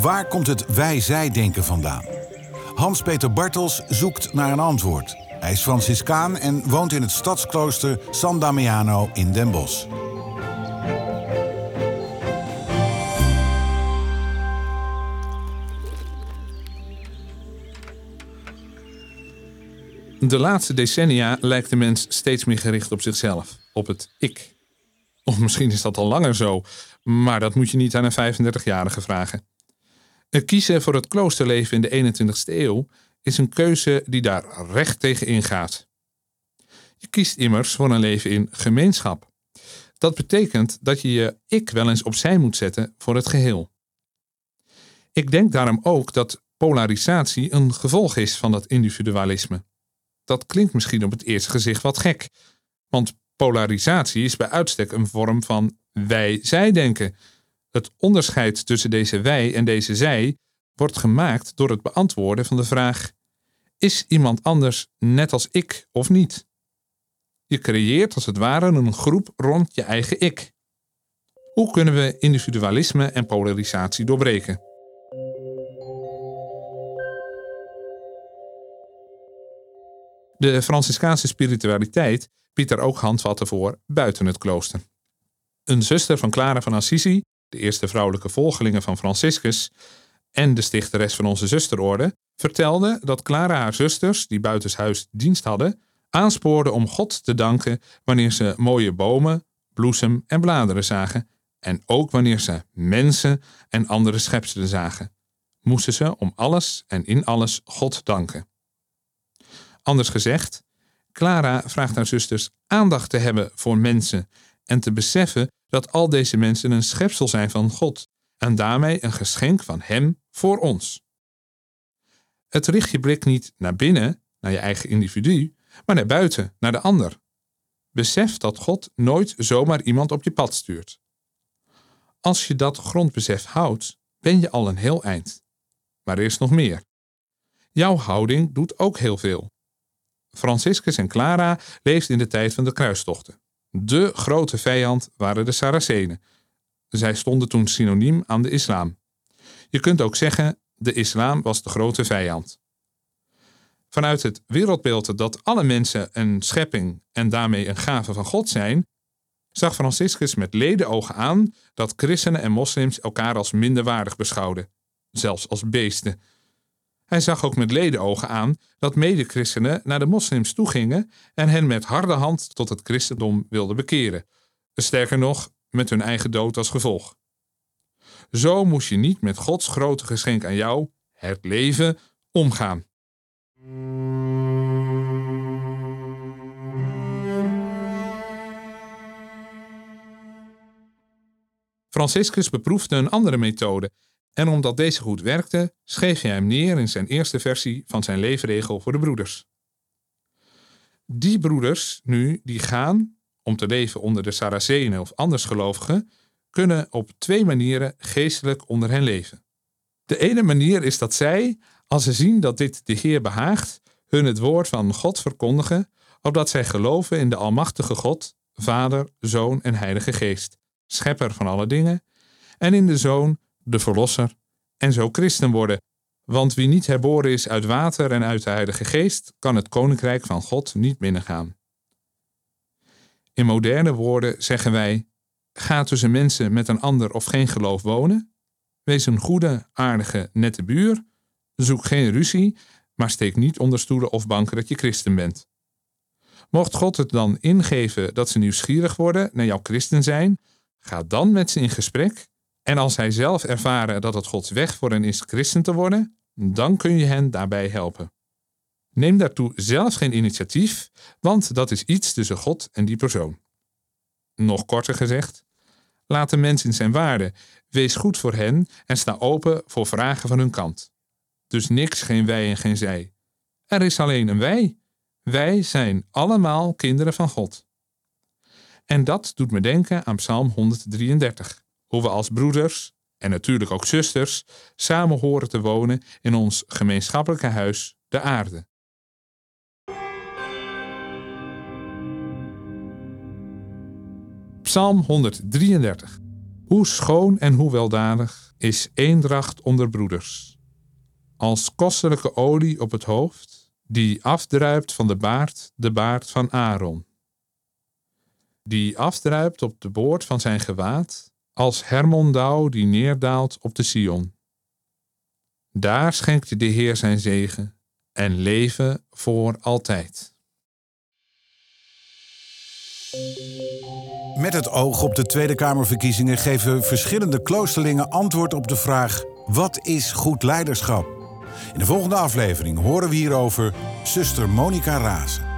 Waar komt het wij-zij-denken vandaan? Hans-Peter Bartels zoekt naar een antwoord. Hij is Franciscaan en woont in het stadsklooster San Damiano in Den Bosch. De laatste decennia lijkt de mens steeds meer gericht op zichzelf, op het ik. Of misschien is dat al langer zo, maar dat moet je niet aan een 35-jarige vragen. Het kiezen voor het kloosterleven in de 21ste eeuw is een keuze die daar recht tegen ingaat. Je kiest immers voor een leven in gemeenschap. Dat betekent dat je je ik wel eens opzij moet zetten voor het geheel. Ik denk daarom ook dat polarisatie een gevolg is van dat individualisme. Dat klinkt misschien op het eerste gezicht wat gek, want polarisatie is bij uitstek een vorm van wij-zij-denken het onderscheid tussen deze wij en deze zij wordt gemaakt door het beantwoorden van de vraag: is iemand anders net als ik of niet? Je creëert als het ware een groep rond je eigen ik. Hoe kunnen we individualisme en polarisatie doorbreken? De Franciscaanse spiritualiteit biedt daar ook handvatten voor buiten het klooster. Een zuster van Clara van Assisi de eerste vrouwelijke volgelingen van Franciscus en de stichteres van onze zusterorde, vertelde dat Clara haar zusters, die buitenshuis dienst hadden, aanspoorde om God te danken wanneer ze mooie bomen, bloesem en bladeren zagen, en ook wanneer ze mensen en andere schepselen zagen. Moesten ze om alles en in alles God danken. Anders gezegd, Clara vraagt haar zusters aandacht te hebben voor mensen en te beseffen dat al deze mensen een schepsel zijn van God en daarmee een geschenk van Hem voor ons. Het richt je blik niet naar binnen, naar je eigen individu, maar naar buiten, naar de ander. Besef dat God nooit zomaar iemand op je pad stuurt. Als je dat grondbesef houdt, ben je al een heel eind. Maar er is nog meer. Jouw houding doet ook heel veel. Franciscus en Clara leefden in de tijd van de kruistochten. De grote vijand waren de Saracenen. Zij stonden toen synoniem aan de islam. Je kunt ook zeggen, de islam was de grote vijand. Vanuit het wereldbeeld dat alle mensen een schepping en daarmee een gave van God zijn, zag Franciscus met ledenogen aan dat christenen en moslims elkaar als minderwaardig beschouwden, zelfs als beesten. Hij zag ook met ledenogen aan dat mede-christenen naar de moslims toegingen en hen met harde hand tot het christendom wilden bekeren. Sterker nog, met hun eigen dood als gevolg. Zo moest je niet met Gods grote geschenk aan jou, het leven, omgaan. Franciscus beproefde een andere methode en omdat deze goed werkte, schreef hij hem neer in zijn eerste versie van zijn leefregel voor de broeders. Die broeders, nu, die gaan, om te leven onder de Saracenen of andersgelovigen, kunnen op twee manieren geestelijk onder hen leven. De ene manier is dat zij, als ze zien dat dit de Heer behaagt, hun het woord van God verkondigen, opdat zij geloven in de Almachtige God, Vader, Zoon en Heilige Geest, Schepper van alle dingen, en in de Zoon, de Verlosser, en zo christen worden. Want wie niet herboren is uit water en uit de Heilige Geest, kan het koninkrijk van God niet binnengaan. In moderne woorden zeggen wij: ga tussen mensen met een ander of geen geloof wonen. Wees een goede, aardige, nette buur. Zoek geen ruzie, maar steek niet onder stoelen of banken dat je christen bent. Mocht God het dan ingeven dat ze nieuwsgierig worden naar jouw christen zijn, ga dan met ze in gesprek en als hij zelf ervaren dat het Gods weg voor hen is christen te worden, dan kun je hen daarbij helpen. Neem daartoe zelf geen initiatief, want dat is iets tussen God en die persoon. Nog korter gezegd, Laat de mens in zijn waarde. Wees goed voor hen en sta open voor vragen van hun kant. Dus niks, geen wij en geen zij. Er is alleen een wij. Wij zijn allemaal kinderen van God. En dat doet me denken aan Psalm 133, hoe we als broeders en natuurlijk ook zusters samen horen te wonen in ons gemeenschappelijke huis, de aarde. Psalm 133. Hoe schoon en hoe weldadig is eendracht onder broeders. Als kostelijke olie op het hoofd, die afdruipt van de baard, de baard van Aaron. Die afdruipt op de boord van zijn gewaad, als Hermondauw die neerdaalt op de Sion. Daar schenkt de Heer zijn zegen en leven voor altijd. Met het oog op de Tweede Kamerverkiezingen geven verschillende kloosterlingen antwoord op de vraag: wat is goed leiderschap? In de volgende aflevering horen we hierover zuster Monica Razen.